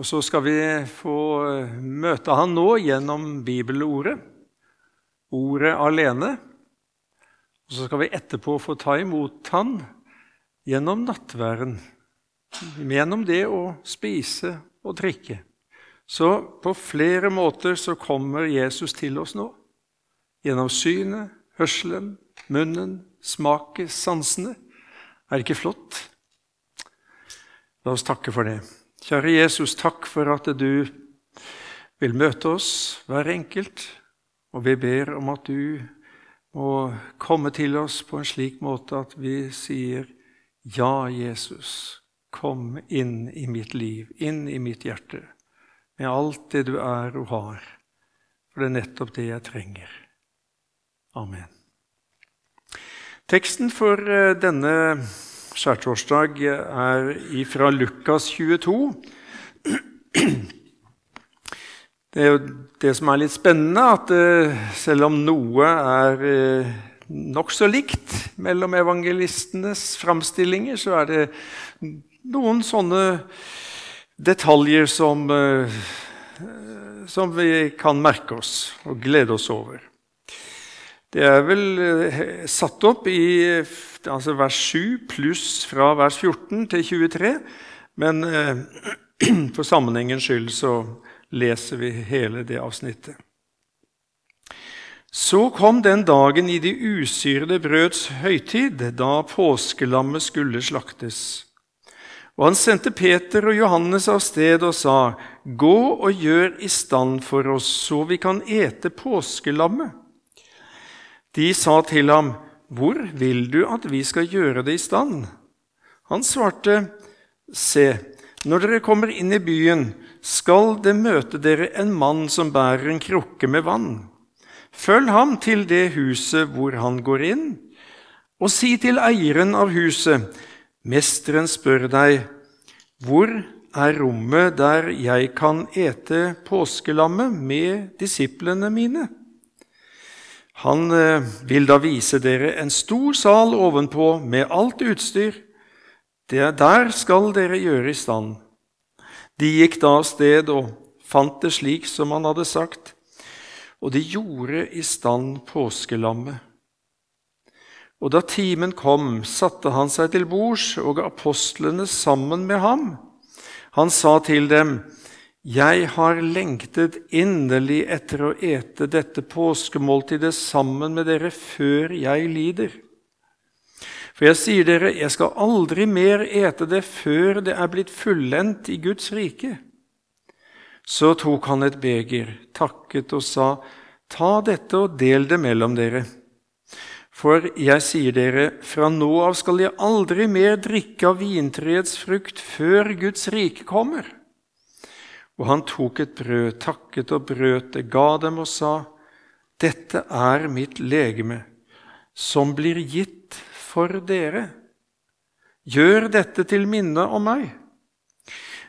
Og så skal vi få eh, møte han nå gjennom bibelordet, ordet alene. Og så skal vi etterpå få ta imot han gjennom nattværen, gjennom det å spise og drikke. Så på flere måter så kommer Jesus til oss nå. Gjennom synet, hørselen, munnen, smaket, sansene. Er det ikke flott? La oss takke for det. Kjære Jesus, takk for at du vil møte oss, hver enkelt. Og vi ber om at du må komme til oss på en slik måte at vi sier ja, Jesus, kom inn i mitt liv, inn i mitt hjerte, med alt det du er og har. For det er nettopp det jeg trenger. Amen. Teksten for eh, denne skjærtorsdag er fra Lukas 22. Det er jo det som er litt spennende, at eh, selv om noe er eh, nokså likt mellom evangelistenes framstillinger, så er det noen sånne detaljer som, eh, som vi kan merke oss og glede oss over. Det er vel eh, satt opp i altså vers 7 pluss fra vers 14 til 23, men eh, for sammenhengens skyld så leser vi hele det avsnittet. Så kom den dagen i de usyrede brøds høytid, da påskelammet skulle slaktes. Og han sendte Peter og Johannes av sted og sa, Gå og gjør i stand for oss, så vi kan ete påskelammet. De sa til ham, Hvor vil du at vi skal gjøre det i stand? Han svarte, Se, når dere kommer inn i byen, skal det møte dere en mann som bærer en krukke med vann. Følg ham til det huset hvor han går inn, og si til eieren av huset, Mesteren spør deg, hvor er rommet der jeg kan ete påskelammet med disiplene mine? Han eh, vil da vise dere en stor sal ovenpå med alt utstyr. Det der skal dere gjøre i stand. De gikk da av sted og fant det slik som han hadde sagt og de gjorde i stand påskelammet. Og da timen kom, satte han seg til bords, og apostlene sammen med ham. Han sa til dem, Jeg har lengtet inderlig etter å ete dette påskemåltidet sammen med dere før jeg lider. For jeg sier dere, jeg skal aldri mer ete det før det er blitt fullendt i Guds rike. Så tok han et beger, takket og sa, Ta dette og del det mellom dere. For jeg sier dere, fra nå av skal jeg aldri mer drikke av vintreets frukt før Guds rike kommer. Og han tok et brød, takket og brøt det, ga dem og sa, Dette er mitt legeme, som blir gitt for dere. Gjør dette til minne om meg.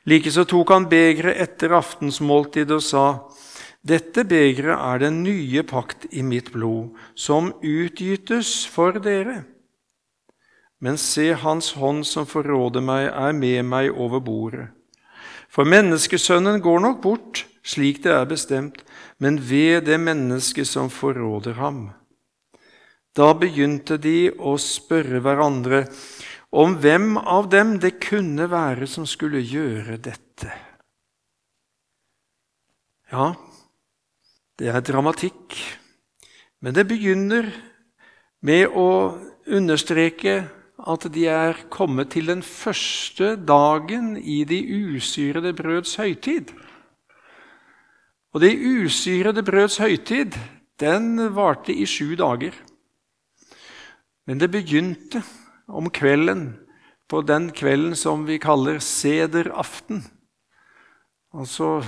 Likeså tok han begeret etter aftensmåltidet og sa:" Dette begeret er den nye pakt i mitt blod, som utgytes for dere. Men se, Hans hånd som forråder meg, er med meg over bordet. For menneskesønnen går nok bort, slik det er bestemt, men ved det mennesket som forråder ham. Da begynte de å spørre hverandre om hvem av dem det kunne være som skulle gjøre dette. Ja, det er dramatikk, men det begynner med å understreke at de er kommet til den første dagen i de usyrede brøds høytid. Og det usyrede brøds høytid den varte i sju dager. Men det begynte om kvelden, på den kvelden som vi kaller sederaften. Altså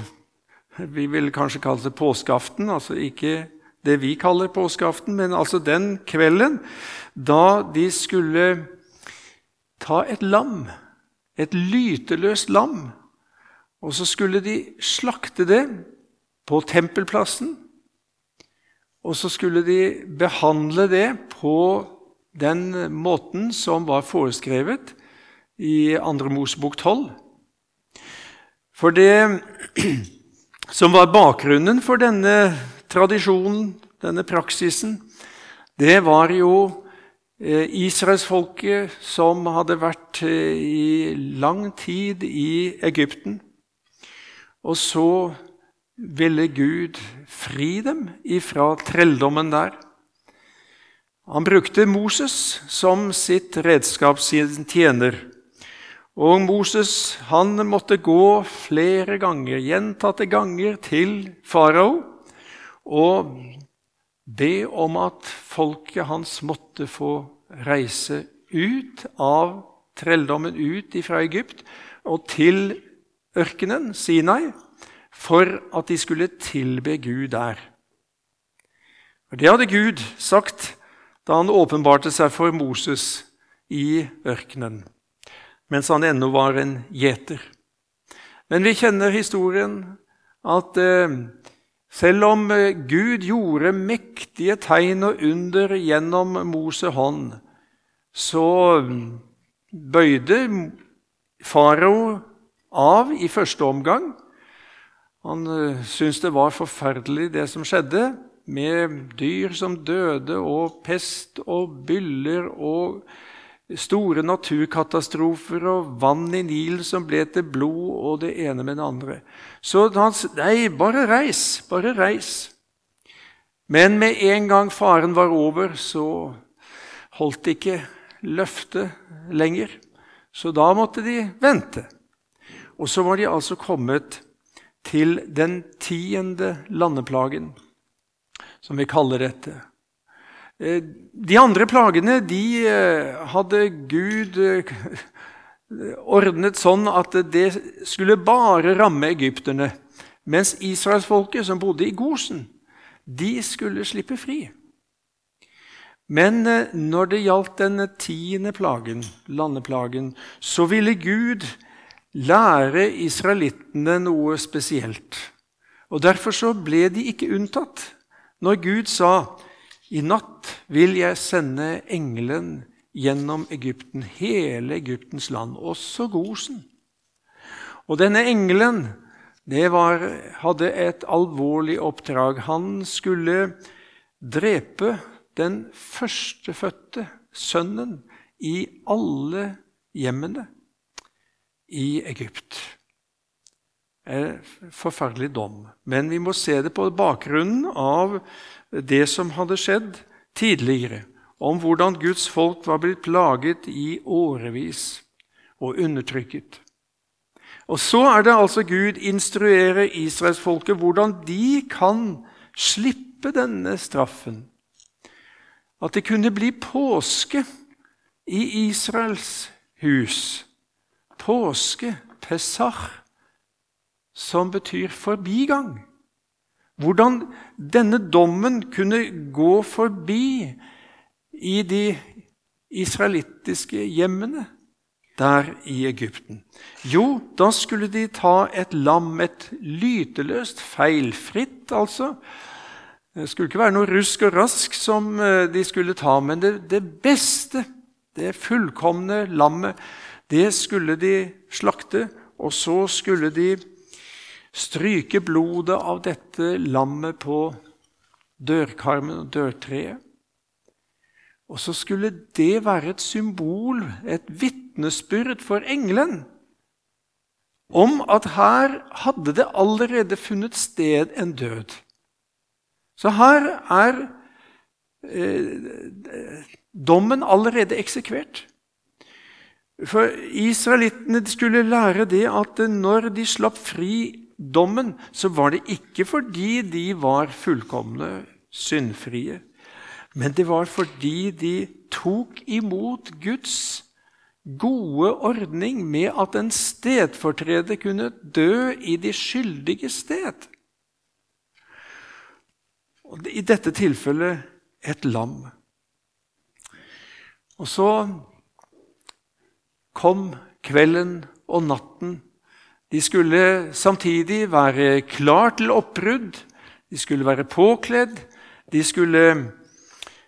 Vi vil kanskje kalle det påskeaften, altså ikke det vi kaller påskeaften, men altså den kvelden da de skulle ta et lam, et lyteløst lam, og så skulle de slakte det på tempelplassen. Og så skulle de behandle det på den måten som var foreskrevet i 2. Mosebok 12. For det som var bakgrunnen for denne tradisjonen, denne praksisen, det var jo israelsfolket som hadde vært eh, i lang tid i Egypten. Og så ville Gud fri dem ifra trelldommen der. Han brukte Moses som sitt redskap, sin tjener. Og Moses han måtte gå flere ganger, gjentatte ganger, til farao og be om at folket hans måtte få reise ut av trelldommen, ut fra Egypt og til ørkenen, Sinai, for at de skulle tilbe Gud der. Og Det hadde Gud sagt da han åpenbarte seg for Moses i ørkenen, mens han ennå var en gjeter. Men vi kjenner historien at eh, selv om eh, Gud gjorde mektige tegn og under gjennom Mose hånd, så bøyde farao av i første omgang. Han eh, syntes det var forferdelig, det som skjedde med dyr som døde, og pest og byller og store naturkatastrofer og vann i Nilen som ble til blod, og det ene med det andre. Så han sa nei, bare reis, bare reis. Men med en gang faren var over, så holdt ikke løftet lenger. Så da måtte de vente. Og så var de altså kommet til den tiende landeplagen som vi kaller dette. Eh, de andre plagene de eh, hadde Gud eh, ordnet sånn at det skulle bare ramme egypterne. Mens israelsfolket, som bodde i Gosen, de skulle slippe fri. Men når det gjaldt den tiende plagen, landeplagen, så ville Gud lære israelittene noe spesielt. Og Derfor så ble de ikke unntatt. Når Gud sa i natt vil jeg sende engelen gjennom Egypten, hele Egyptens land, også Gosen. Og denne engelen var, hadde et alvorlig oppdrag. Han skulle drepe den førstefødte sønnen i alle hjemmene i Egypt. En forferdelig dom. Men vi må se det på bakgrunnen av det som hadde skjedd tidligere, om hvordan Guds folk var blitt plaget i årevis og undertrykket. Og så er det altså Gud instruerer israelsfolket hvordan de kan slippe denne straffen. At det kunne bli påske i Israels hus. Påske, Pesach som betyr forbigang. Hvordan denne dommen kunne gå forbi i de israelittiske hjemmene der i Egypten. Jo, da skulle de ta et lam, et lyteløst, feilfritt, altså. Det skulle ikke være noe rusk og rask som eh, de skulle ta, men det, det beste, det fullkomne lammet, det skulle de slakte, og så skulle de stryke blodet av dette lammet på dørkarmen og dørtreet. Og så skulle det være et symbol, et vitnesbyrd for engelen, om at her hadde det allerede funnet sted en død. Så her er eh, dommen allerede eksekvert. For israelittene skulle lære det at når de slapp fri dommen, så var det ikke fordi de var fullkomne syndfrie, men det var fordi de tok imot Guds gode ordning med at en stedfortreder kunne dø i de skyldige sted. Og I dette tilfellet et lam. Og så kom kvelden og natten de skulle samtidig være klar til oppbrudd, de skulle være påkledd, de skulle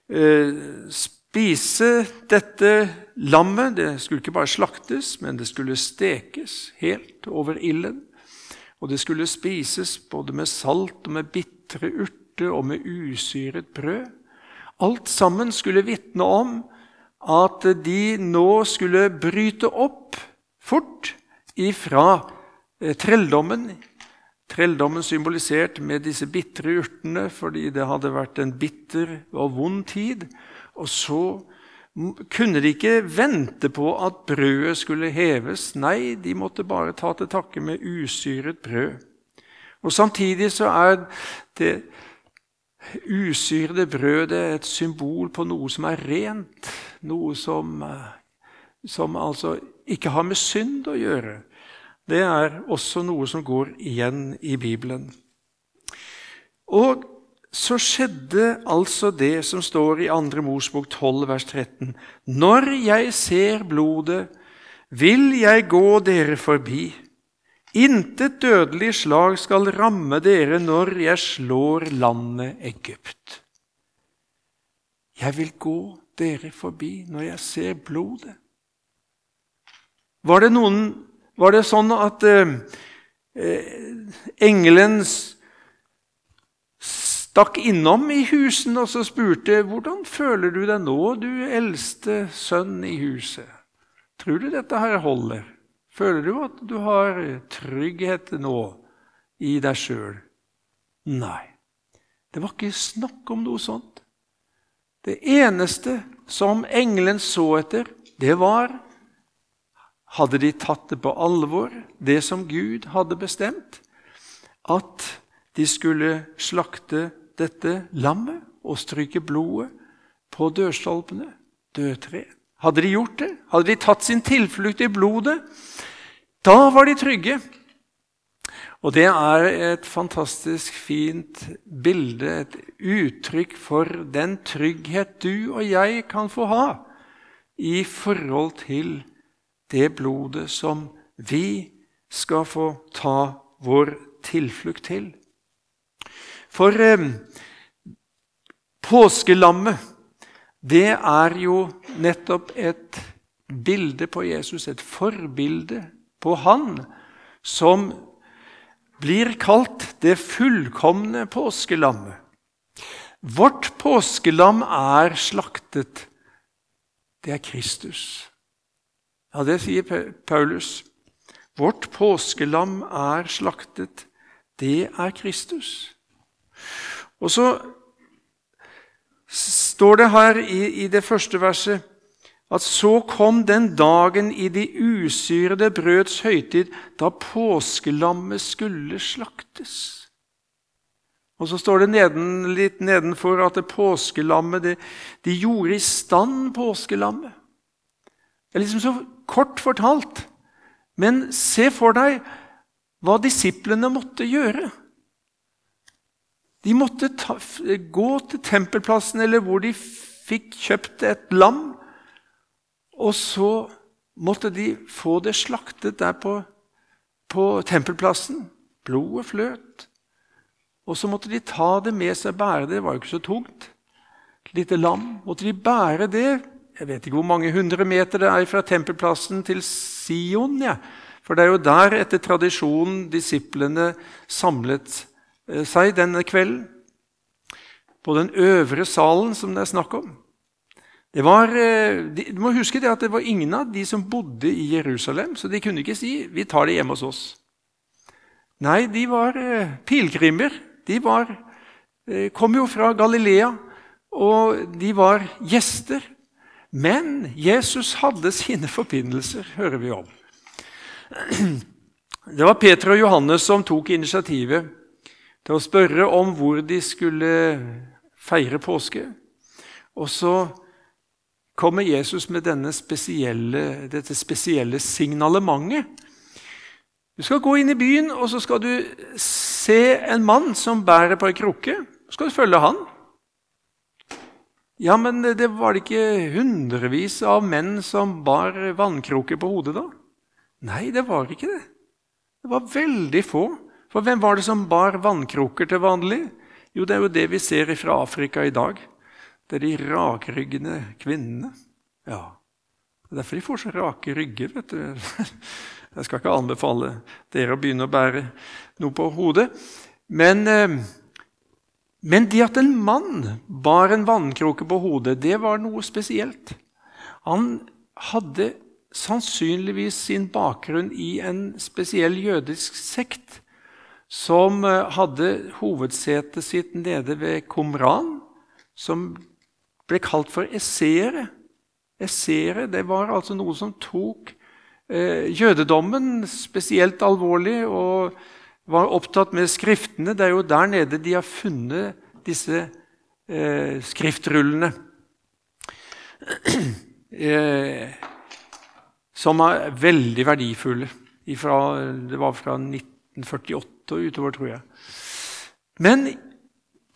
eh, spise dette lammet. Det skulle ikke bare slaktes, men det skulle stekes helt over ilden. Og det skulle spises både med salt og med bitre urter og med usyret brød. Alt sammen skulle vitne om at de nå skulle bryte opp fort ifra trelldommen. Trelldommen symbolisert med disse bitre urtene fordi det hadde vært en bitter og vond tid. Og så kunne de ikke vente på at brødet skulle heves. Nei, de måtte bare ta til takke med usyret brød. Og Samtidig så er det usyrede brødet et symbol på noe som er rent, noe som, som altså ikke har med synd å gjøre. Det er også noe som går igjen i Bibelen. Og så skjedde altså det som står i 2. Mosbok 12, vers 13. Når jeg ser blodet, vil jeg gå dere forbi. Intet dødelig slag skal ramme dere når jeg slår landet Egypt. Jeg vil gå dere forbi når jeg ser blodet. Var det, noen, var det sånn at eh, engelen engelens stakk innom i husene og så spurte hvordan føler du deg nå, du eldste sønn i huset. Tror du dette her holder? Føler du at du har trygghet nå i deg sjøl? Nei, det var ikke snakk om noe sånt. Det eneste som engelen så etter, det var Hadde de tatt det på alvor, det som Gud hadde bestemt? At de skulle slakte dette lammet og stryke blodet på dørstolpene, dødtre. Hadde de gjort det, hadde de tatt sin tilflukt i blodet, da var de trygge. Og det er et fantastisk fint bilde, et uttrykk for den trygghet du og jeg kan få ha i forhold til det blodet som vi skal få ta vår tilflukt til. For eh, påskelammet, det er jo nettopp et bilde på Jesus, et forbilde på Han, som blir kalt det fullkomne påskelammet. Vårt påskelam er slaktet. Det er Kristus. Ja, det sier Paulus. Vårt påskelam er slaktet. Det er Kristus. Og så står det her i, i det første verset at så kom den dagen i de usyrede brøds høytid, da påskelammet skulle slaktes. Og så står det neden, litt nedenfor at det påskelammet det, De gjorde i stand påskelammet. Det er liksom så kort fortalt. Men se for deg hva disiplene måtte gjøre. De måtte ta, gå til tempelplassen eller hvor de fikk kjøpt et lam. Og så måtte de få det slaktet der på, på tempelplassen. Blodet fløt. Og så måtte de ta det med seg, bære det. Det var jo ikke så tungt. Et lite lam. Måtte de bære det Jeg vet ikke hvor mange hundre meter det er fra tempelplassen til Sion. Ja. For det er jo der, etter tradisjonen, disiplene samlet Eh, seg denne kvelden på den øvre salen som det er snakk om. Det var, eh, du må huske det at det var ingen av de som bodde i Jerusalem, så de kunne ikke si 'vi tar det hjemme hos oss'. Nei, de var eh, pilegrimer. De var, kom jo fra Galilea, og de var gjester. Men Jesus hadde sine forbindelser, hører vi om. Det var Peter og Johannes som tok initiativet til å spørre om hvor de skulle feire påske. Og så kommer Jesus med spesielle, dette spesielle signalementet. Du skal gå inn i byen, og så skal du se en mann som bærer på ei krukke. Så skal du følge han. Ja, men det var det ikke hundrevis av menn som bar vannkroker på hodet da? Nei, det var ikke det. Det var veldig få. For hvem var det som bar vannkroker til vanlig? Jo, det er jo det vi ser fra Afrika i dag. Det er de rakryggende kvinnene. Ja, Det er derfor de får så rake rygger. vet du. Jeg skal ikke anbefale dere å begynne å bære noe på hodet. Men, eh, men det at en mann bar en vannkroke på hodet, det var noe spesielt. Han hadde sannsynligvis sin bakgrunn i en spesiell jødisk sekt som eh, hadde hovedsetet sitt nede ved Komran, som ble kalt for esseere. Esseere det var altså noe som tok eh, jødedommen spesielt alvorlig og var opptatt med skriftene. Det er jo der nede de har funnet disse eh, skriftrullene. Eh, som er veldig verdifulle. Ifra, det var fra 1948 og utover, tror jeg. Men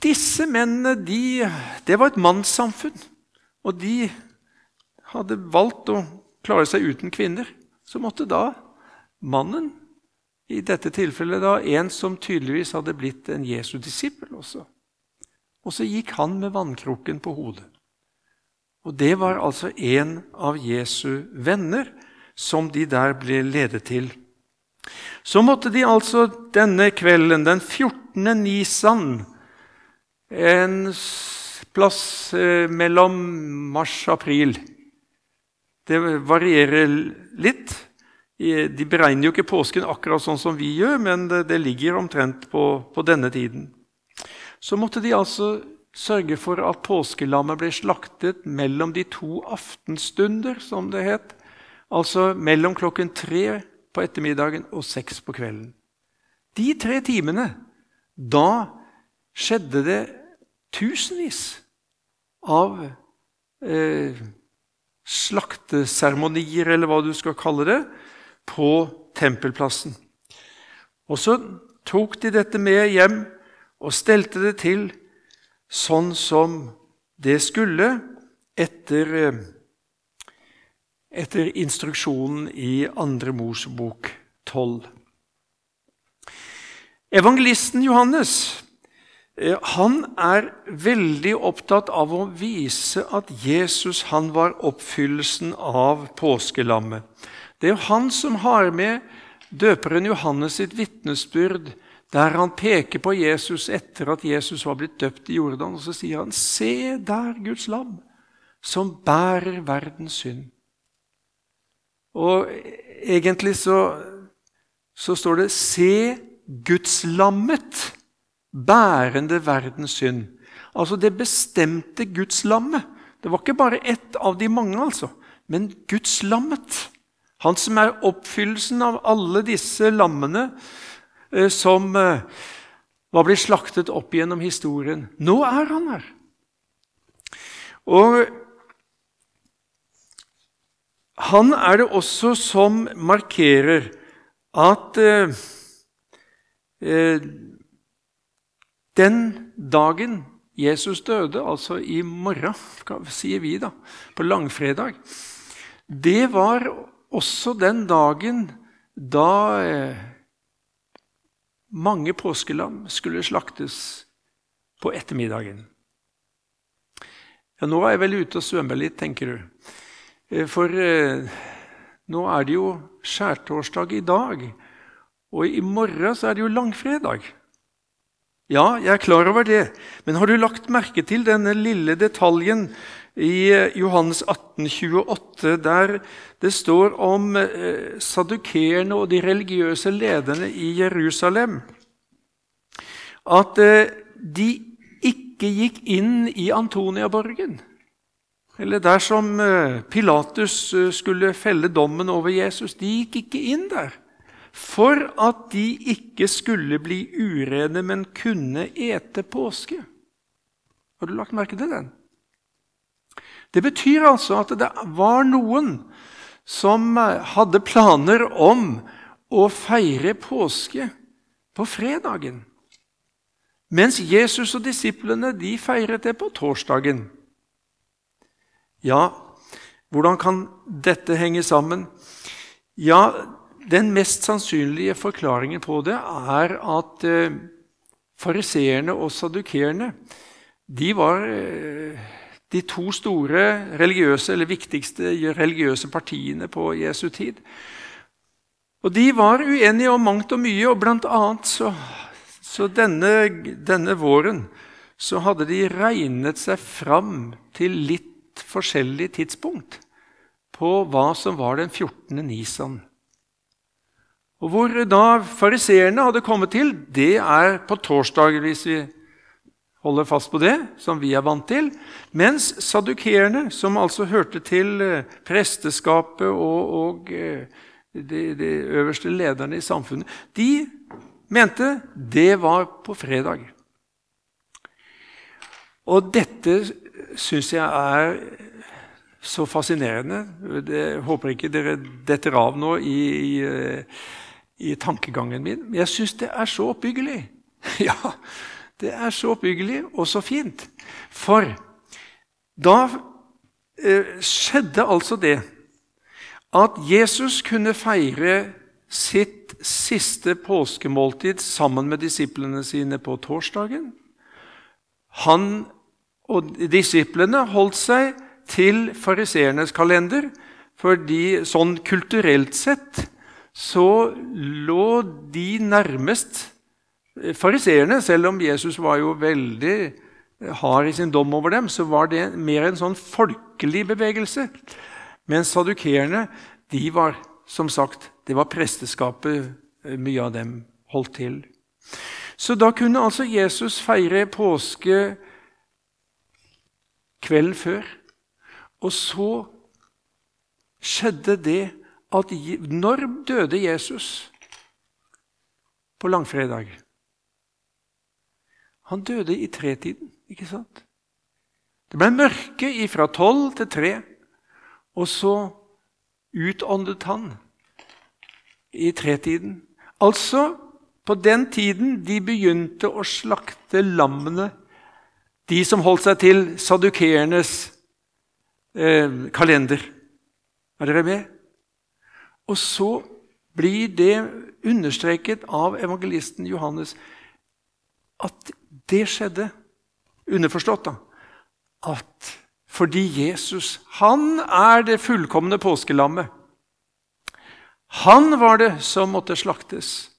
disse mennene de, det var et mannssamfunn. Og de hadde valgt å klare seg uten kvinner. Så måtte da mannen, i dette tilfellet da, en som tydeligvis hadde blitt en Jesu disippel også Og så gikk han med vannkroken på hodet. Og det var altså en av Jesu venner som de der ble ledet til. Så måtte de altså denne kvelden, den 14. Nisan, en plass eh, mellom mars og april Det varierer litt. De beregner jo ikke påsken akkurat sånn som vi gjør, men det, ligger omtrent på, på, denne tiden. Så måtte de altså sørge for at påskelammet ble slaktet mellom de to aftenstunder, som det het, Altså mellom klokken tre på ettermiddagen og seks på kvelden. De tre timene, da skjedde det tusenvis av eh, slakteseremonier, eller hva du skal kalle det, på tempelplassen. Og så tok de dette med hjem og stelte det til sånn som det skulle etter eh, etter instruksjonen i Andre bok 12. Evangelisten Johannes eh, han er veldig opptatt av å vise at Jesus han var oppfyllelsen av påskelammet. Det er jo han som har med døperen Johannes sitt vitnesbyrd, der han peker på Jesus etter at Jesus var blitt døpt i Jordan. og Så sier han, 'Se der Guds lam, som bærer verdens synd'. Og egentlig så, så står det 'Se Gudslammet bærende verdens synd'. Altså det bestemte Gudslammet. Det var ikke bare ett av de mange, altså, men Gudslammet. Han som er oppfyllelsen av alle disse lammene eh, som eh, var blitt slaktet opp gjennom historien. Nå er han her. Og han er det også som markerer at eh, den dagen Jesus døde, altså i morgen, sier vi da, på langfredag, det var også den dagen da eh, mange påskelam skulle slaktes på ettermiddagen. Ja, Nå er jeg vel ute og svømmer litt, tenker du. Eh, for eh, nå er det jo skjærtorsdag i dag, og i morgen så er det jo langfredag. Ja, jeg er klar over det, men har du lagt merke til denne lille detaljen i eh, Johannes 18, 28, der det står om sadukeerne og de religiøse lederne i Jerusalem? At de ikke gikk inn i Antoniaborgen. Eller der som Pilatus eh, skulle felle dommen over Jesus De gikk ikke inn der for at de ikke skulle bli urene, men kunne ete påske. Har du lagt merke til den? Det betyr altså at det var noen som eh, hadde planer om å feire påske på fredagen. Mens Jesus og disiplene de feiret det på torsdagen. Ja, hvordan kan dette henge sammen? Ja, Den mest sannsynlige forklaringen på det er at eh, fariseerne og sadukerene de var eh, de to store religiøse, eller viktigste religiøse partiene på Jesu tid. Og de var uenige om mangt og mye, og blant annet så, så denne, denne våren så hadde de regnet seg fram til litt forskjellig tidspunkt på hva som var den 14. Nisan. Og Hvor da fariseerne hadde kommet til, det er på torsdag, hvis vi holder fast på det, som vi er vant til. Mens sadukeerne, som altså hørte til eh, presteskapet og, og eh, de, de, øverste lederne i samfunnet, de mente det var på fredag. Og dette syns jeg er så fascinerende. Jeg håper ikke dere detter av nå i, i, i tankegangen min. Men jeg syns det er så oppbyggelig. Ja, det er så oppbyggelig og så fint. For da eh, skjedde altså det at Jesus kunne feire sitt siste påskemåltid sammen med disiplene sine på torsdagen. Han og disiplene holdt seg til fariseernes kalender, fordi sånn kulturelt sett så lå de nærmest fariseerne. Selv om Jesus var jo veldig hard i sin dom over dem, så var det mer en sånn folkelig bevegelse. Mens sadukerene, de var som sagt, det var presteskapet mye av dem holdt til. Så da kunne altså Jesus feire påske kvelden før. Og så skjedde det at Når døde Jesus på langfredag? Han døde i tretiden, ikke sant? Det ble mørke fra tolv til tre, og så utåndet han i tretiden. Altså på den tiden de begynte å slakte lammene, de som holdt seg til sadukeernes eh, kalender. Er dere med? Og så blir det understreket av evangelisten Johannes at det skjedde. Underforstått, da. At fordi Jesus, han er det fullkomne påskelammet. Han var det som måtte slaktes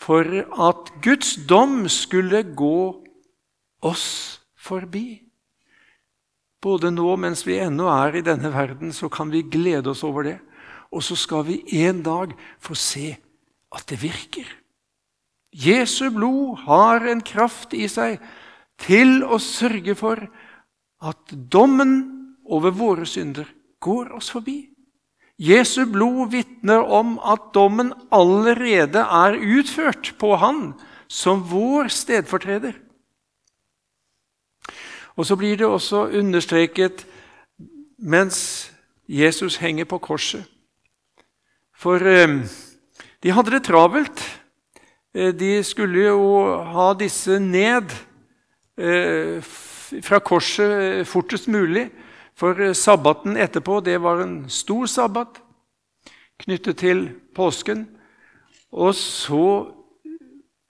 for at Guds dom skulle gå oss forbi. Både nå mens vi ennå er i denne verden, så kan vi glede oss over det. Og så skal vi en dag få se at det virker. Jesu blod har en kraft i seg til å sørge for at dommen over våre synder går oss forbi. Jesu blod vitner om at dommen allerede er utført på han som vår stedfortreder. Og så blir det også understreket mens Jesus henger på korset. For eh, de hadde det travelt. Eh, de skulle jo ha disse ned eh, fra korset fortest mulig. For sabbaten etterpå det var en stor sabbat knyttet til påsken. Og så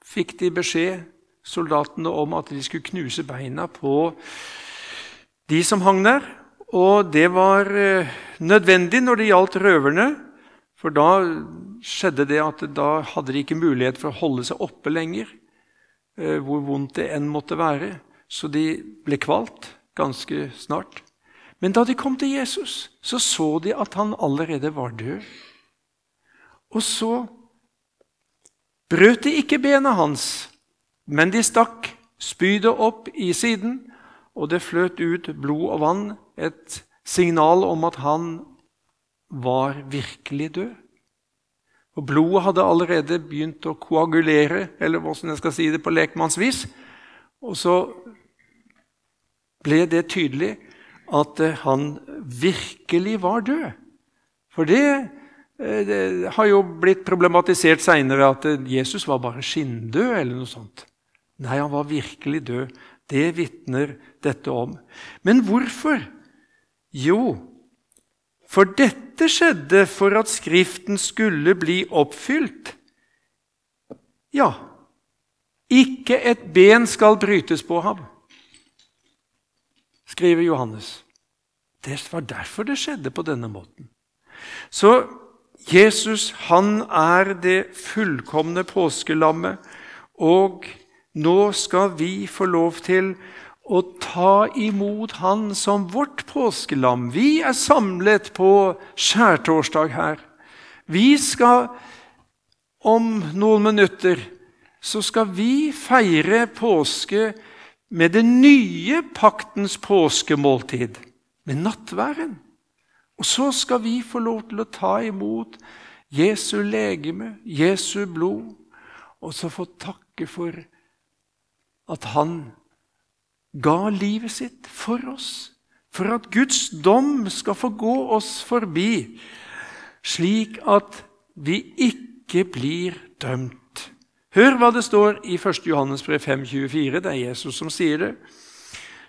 fikk de beskjed, soldatene, om at de skulle knuse beina på de som hang der. Og det var eh, nødvendig når det gjaldt røverne. For da skjedde det at da hadde de ikke mulighet for å holde seg oppe lenger, eh, hvor vondt det enn måtte være. Så de ble kvalt ganske snart. Men da de kom til Jesus, så så de at han allerede var død. Og så brøt de ikke bena hans, men de stakk spydet opp i siden, og det fløt ut blod og vann, et signal om at han var virkelig død. Og Blodet hadde allerede begynt å koagulere, eller hvordan jeg skal si det på lekmannsvis. Og så ble det tydelig at eh, han virkelig var død. For det, eh, det har jo blitt problematisert seinere at eh, Jesus var bare skinndød, eller noe sånt. Nei, han var virkelig død. Det vitner dette om. Men hvorfor? Jo, for dette skjedde for at Skriften skulle bli oppfylt. Ja, ikke et ben skal brytes på ham, skriver Johannes. Det var derfor det skjedde på denne måten. Så Jesus han er det fullkomne påskelammet, og nå skal vi få lov til å ta imot Han som vårt påskelam. Vi er samlet på skjærtorsdag her. Vi skal om noen minutter så skal vi feire påske med den nye paktens påskemåltid, med nattværen. Og så skal vi få lov til å ta imot Jesu legeme, Jesu blod, og så få takke for at han ga livet sitt for oss, for at Guds dom skal få gå oss forbi, slik at vi ikke blir dømt. Hør hva det står i 1. Johannes brev 5,24. Det er Jesus som sier det.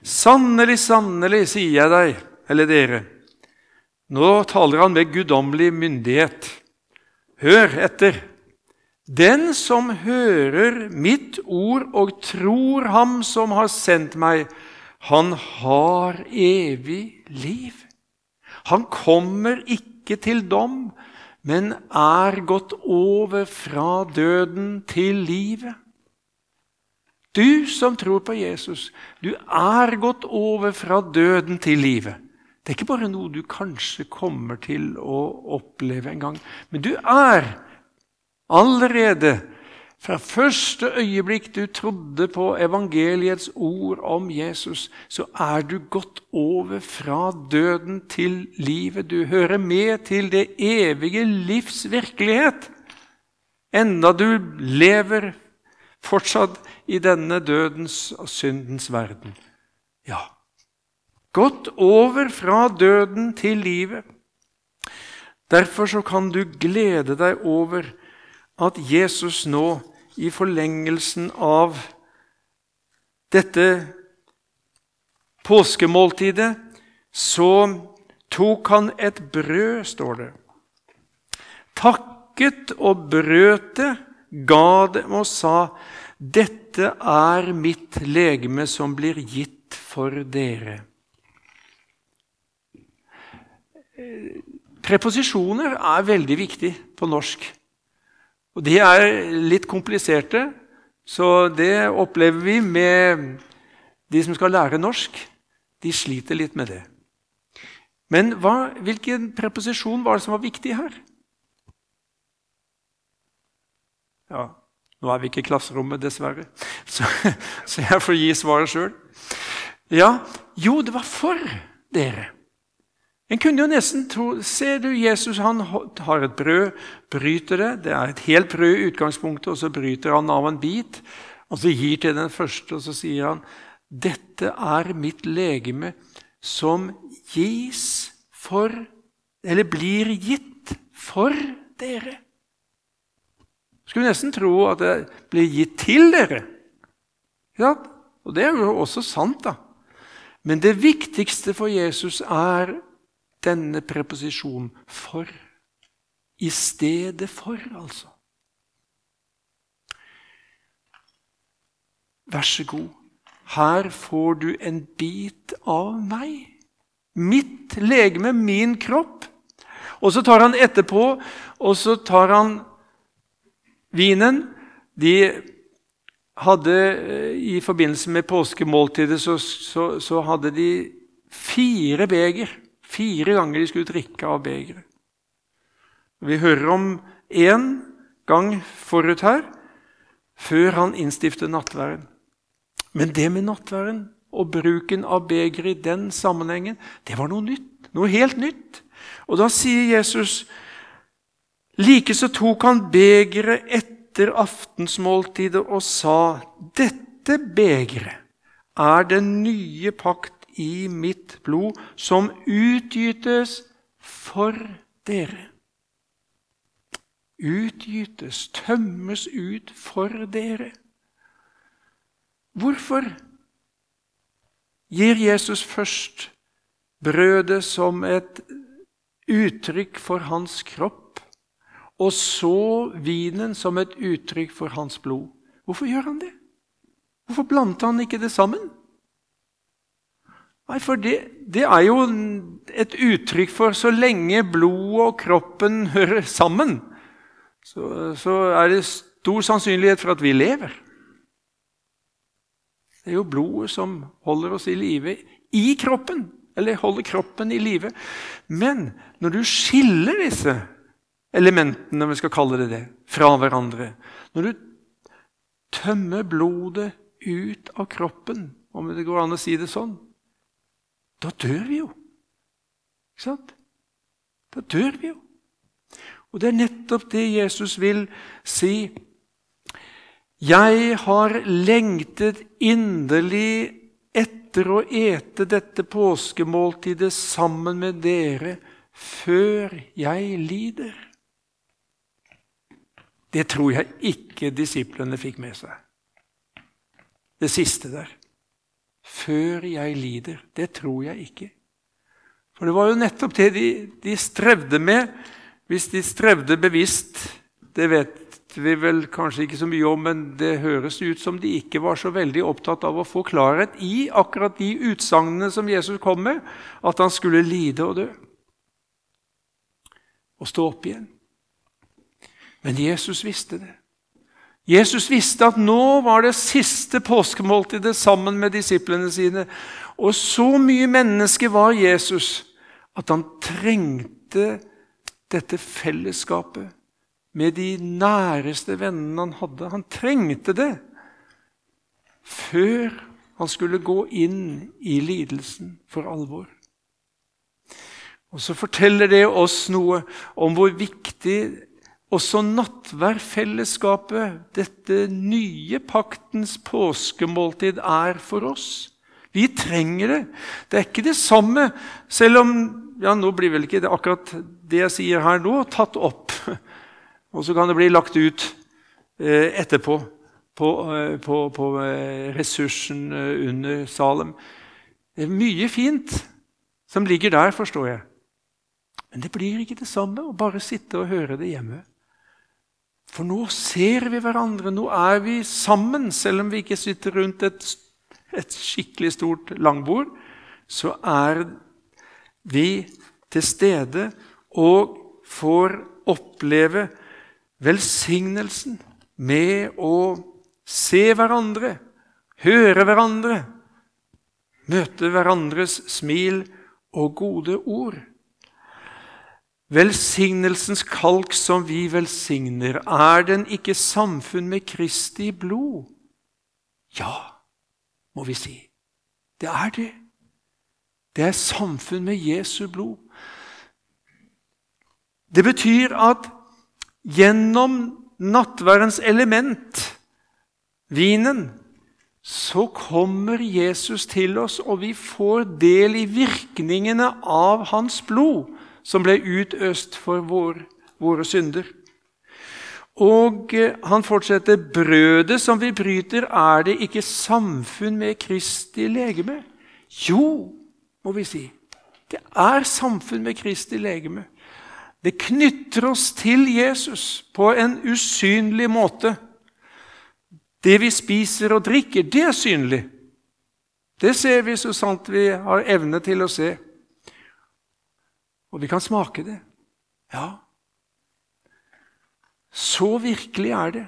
Sannelig, sannelig, sier jeg deg, eller dere, nå taler han med guddommelig myndighet. Hør etter. Den som hører mitt ord og tror ham som har sendt meg, han har evig liv. Han kommer ikke til dom, men er gått over fra døden til livet. Du som tror på Jesus, du er gått over fra døden til livet. Det er ikke bare noe du kanskje kommer til å oppleve en gang. Men du er allerede fra første øyeblikk du trodde på evangeliets ord om Jesus, så er du gått over fra døden til livet. Du hører med til det evige livs virkelighet, enda du lever fortsatt i denne dødens og syndens verden. Ja, Gått over fra døden til livet. Derfor så kan du glede deg over at Jesus nå, i forlengelsen av dette påskemåltidet, så tok han et brød, står det. Takket og brøt det, ga dem og sa, dette er mitt legeme som blir gitt for dere. Preposisjoner er veldig viktig på norsk. Og De er litt kompliserte, så det opplever vi med de som skal lære norsk. De sliter litt med det. Men hva, hvilken preposisjon var det som var viktig her? Ja, Nå er vi ikke i klasserommet, dessverre, så, så jeg får gi svaret sjøl. Ja, jo, det var for dere. En kunne jo nesten tro Ser du Jesus han har et brød, bryter det. Det er et helt brød i utgangspunktet, og så bryter han av en bit. Og så gir til den første, og så sier han dette er mitt legeme som gis for Eller blir gitt for dere. Skulle nesten tro at det blir gitt til dere. Ja, og det er jo også sant, da. Men det viktigste for Jesus er denne preposisjonen 'for'. I stedet for, altså. Vær så god, her får du en bit av meg. Mitt legeme, min kropp. Og så tar han etterpå, og så tar han vinen. De hadde eh, I forbindelse med påskemåltidet så, så, så hadde de fire beger. Fire ganger de skulle drikke av begeret. Vi hører om én gang forut her, før han innstiftet nattværen. Men det med nattværen og bruken av begeret i den sammenhengen, det var noe nytt. Noe helt nytt. Og da sier Jesus Likeså tok han begeret etter aftensmåltidet og sa:" Dette begeret er den nye pakt i mitt blod, som utgytes for dere. Utgytes, tømmes ut for dere. Hvorfor gir Jesus først brødet som et uttrykk for hans kropp, og så vinen som et uttrykk for hans blod? Hvorfor gjør han det? Hvorfor blandet han ikke det sammen? Nei, for det, det, er jo et uttrykk for så lenge blodet og kroppen hører sammen, så, så er det stor sannsynlighet for at vi lever. Det er jo blodet som holder oss i live i kroppen, eller holder kroppen i live. Men når du skiller disse elementene, om vi skal kalle det det, fra hverandre Når du tømmer blodet ut av kroppen, om det går an å si det sånn, da dør vi jo. Ikke sant? Da dør vi jo. Og det er nettopp det Jesus vil si. Jeg har lengtet inderlig etter å ete dette påskemåltidet sammen med dere før jeg lider. Det tror jeg ikke disiplene fikk med seg. Det siste der før jeg lider. Det tror jeg ikke. For det var jo nettopp det de, de strevde med. Hvis de strevde bevisst, det vet vi vel kanskje ikke så mye om, men det høres ut som de ikke var så veldig opptatt av å få klarhet i akkurat de utsagnene som Jesus kom med, at han skulle lide og dø. Og stå opp igjen. Men Jesus visste det. Jesus visste at nå var det siste påskemåltidet sammen med disiplene sine. Og så mye menneske var Jesus at han trengte dette fellesskapet med de næreste vennene han hadde. Han trengte det før han skulle gå inn i lidelsen for alvor. Og Så forteller det oss noe om hvor viktig også nattverdfellesskapet, dette nye paktens påskemåltid, er for oss. Vi trenger det. Det er ikke det samme, selv om ja, Nå blir vel ikke det, akkurat det jeg sier her nå, tatt opp. Og så kan det bli lagt ut eh, etterpå på, eh, på, på eh, ressursen eh, under Salem. Det er mye fint som ligger der, forstår jeg. Men det blir ikke det samme å bare sitte og høre det hjemme. For nå ser vi hverandre, nå er vi sammen. Selv om vi ikke sitter rundt et, et skikkelig stort langbord, så er vi til stede og får oppleve velsignelsen med å se hverandre, høre hverandre, møte hverandres smil og gode ord. Velsignelsens kalk som vi velsigner, er den ikke samfunn med Kristi blod? Ja, må vi si. Det er det. Det er samfunn med Jesu blod. Det betyr at gjennom nattverdens element, vinen, så kommer Jesus til oss, og vi får del i virkningene av hans blod som ble utøst for vår, våre synder. Og eh, han fortsetter brødet som vi bryter, er det ikke samfunn med Kristi legeme? Jo, må vi si. Det er samfunn med Kristi legeme. Det knytter oss til Jesus på en usynlig måte. Det vi spiser og drikker, det er synlig. Det ser vi så sant vi har evne til å se. Og vi kan smake det. Ja. Så virkelig er det.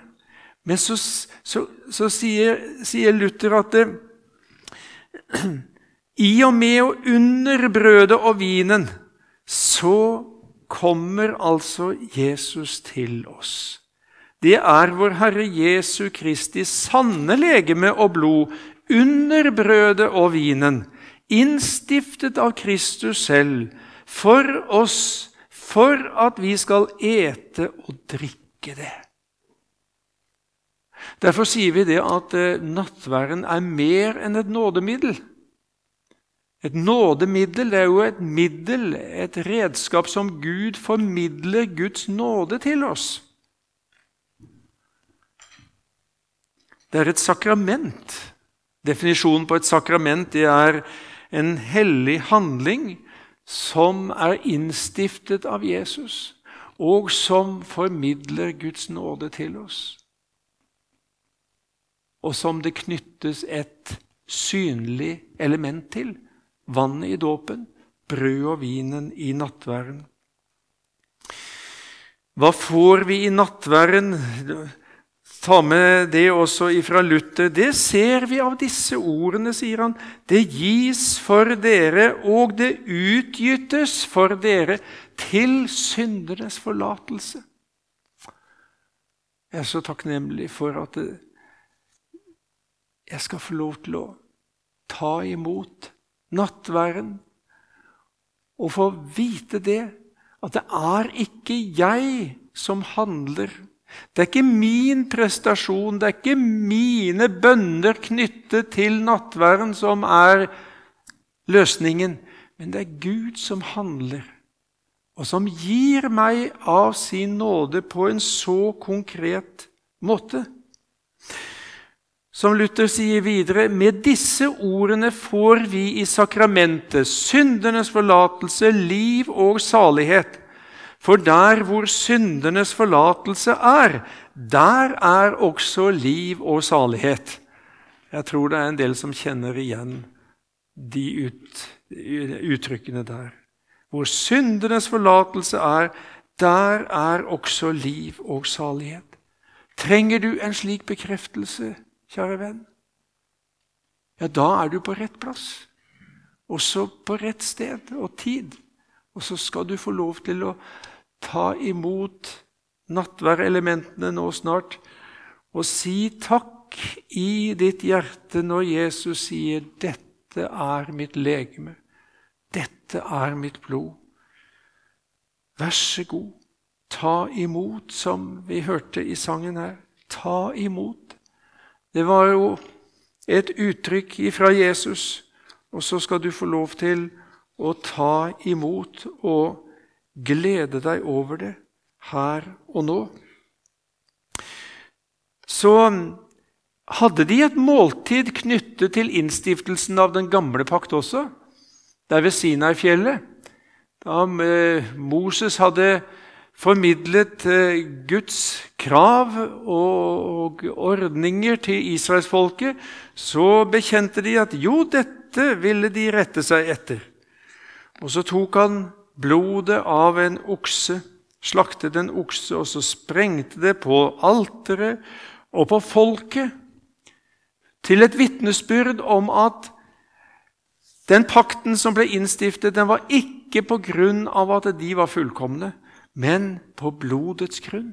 Men så, så, så sier, sier, Luther at det, i og med og under brødet og vinen så kommer altså Jesus til oss. Det er vår Herre Jesu Kristi sanne legeme og blod under brødet og vinen, innstiftet av Kristus selv, for oss, for at vi skal ete og drikke det. Derfor sier vi det at eh, nattværen er mer enn et nådemiddel. Et nådemiddel er jo et middel, et redskap som Gud formidler Guds nåde til oss. Det er et sakrament. Definisjonen på et sakrament er en hellig handling som er innstiftet av Jesus, og som formidler Guds nåde til oss. Og som det knyttes et synlig element til, vannet i dåpen, brød og vinen i nattværen. Hva får vi i nattværen? Ta med det også ifra Luther. Det ser vi av disse ordene, sier han. Det gis for dere, og det utgytes for dere til syndernes forlatelse. Jeg er så takknemlig for at jeg skal få lov til å ta imot nattværen og få vite det, at det er ikke jeg som handler det er ikke min prestasjon, det er ikke mine bønner knyttet til nattverden som er løsningen, men det er Gud som handler, og som gir meg av sin nåde på en så konkret måte. Som Luther sier videre, med disse ordene får vi i sakramentet syndenes forlatelse, liv og salighet. For der hvor syndenes forlatelse er, der er også liv og salighet. Jeg tror det er en del som kjenner igjen de ut, uttrykkene der. Hvor syndenes forlatelse er, der er også liv og salighet. Trenger du en slik bekreftelse, kjære venn? Ja, da er du på rett plass. Også på rett sted og tid. Og så skal du få lov til å ta imot nattværelementene nå snart og si takk i ditt hjerte når Jesus sier 'Dette er mitt legeme. Dette er mitt blod'. Vær så god, ta imot, som vi hørte i sangen her. Ta imot. Det var jo et uttrykk fra Jesus, og så skal du få lov til å ta imot og glede deg over det her og nå. Så hadde de et måltid knyttet til innstiftelsen av den gamle pakt også, der ved Sinai-fjellet. Da eh, Moses hadde formidlet eh, Guds krav og ordninger til israelsfolket, så bekjente de at jo, dette ville de rette seg etter. Og så tok han blodet av en okse, slaktet en okse, og så sprengte det på alteret og på folket til et vitnesbyrd om at den pakten som ble innstiftet, den var ikke på grunn av at de var fullkomne, men på blodets grunn.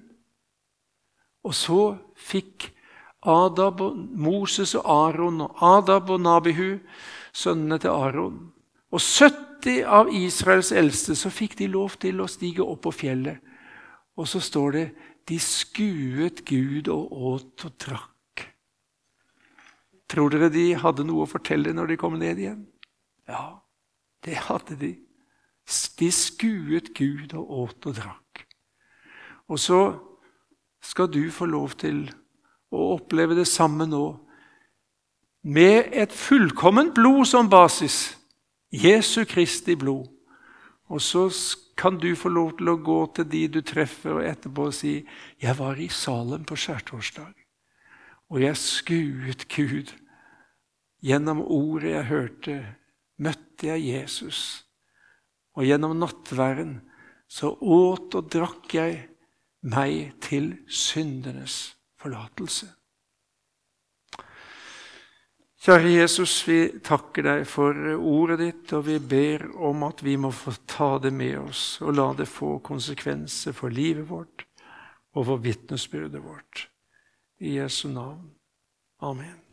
Og så fikk Adab, Moses og Aron og Adab og Nabihu, sønnene til Aron, og 70 70 av Israels eldste så fikk de lov til å stige opp på fjellet. Og så står det de skuet Gud og åt og drakk. Tror dere de hadde noe å fortelle når de kom ned igjen? Ja, det hadde de. De skuet Gud og åt og drakk. Og så skal du få lov til å oppleve det samme nå. Med et fullkomment blod som basis Jesu Kristi blod. Og så kan du få lov til å gå til de du treffer, og etterpå si 'Jeg var i Salem på skjærtorsdag, og jeg skuet Gud.' Gjennom ordet jeg hørte, møtte jeg Jesus. Og gjennom nattverden så åt og drakk jeg meg til syndenes forlatelse. Kjære Jesus, vi takker deg for ordet ditt, og vi ber om at vi må få ta det med oss og la det få konsekvenser for livet vårt og for vitnesbyrdet vårt. I Jesu navn. Amen.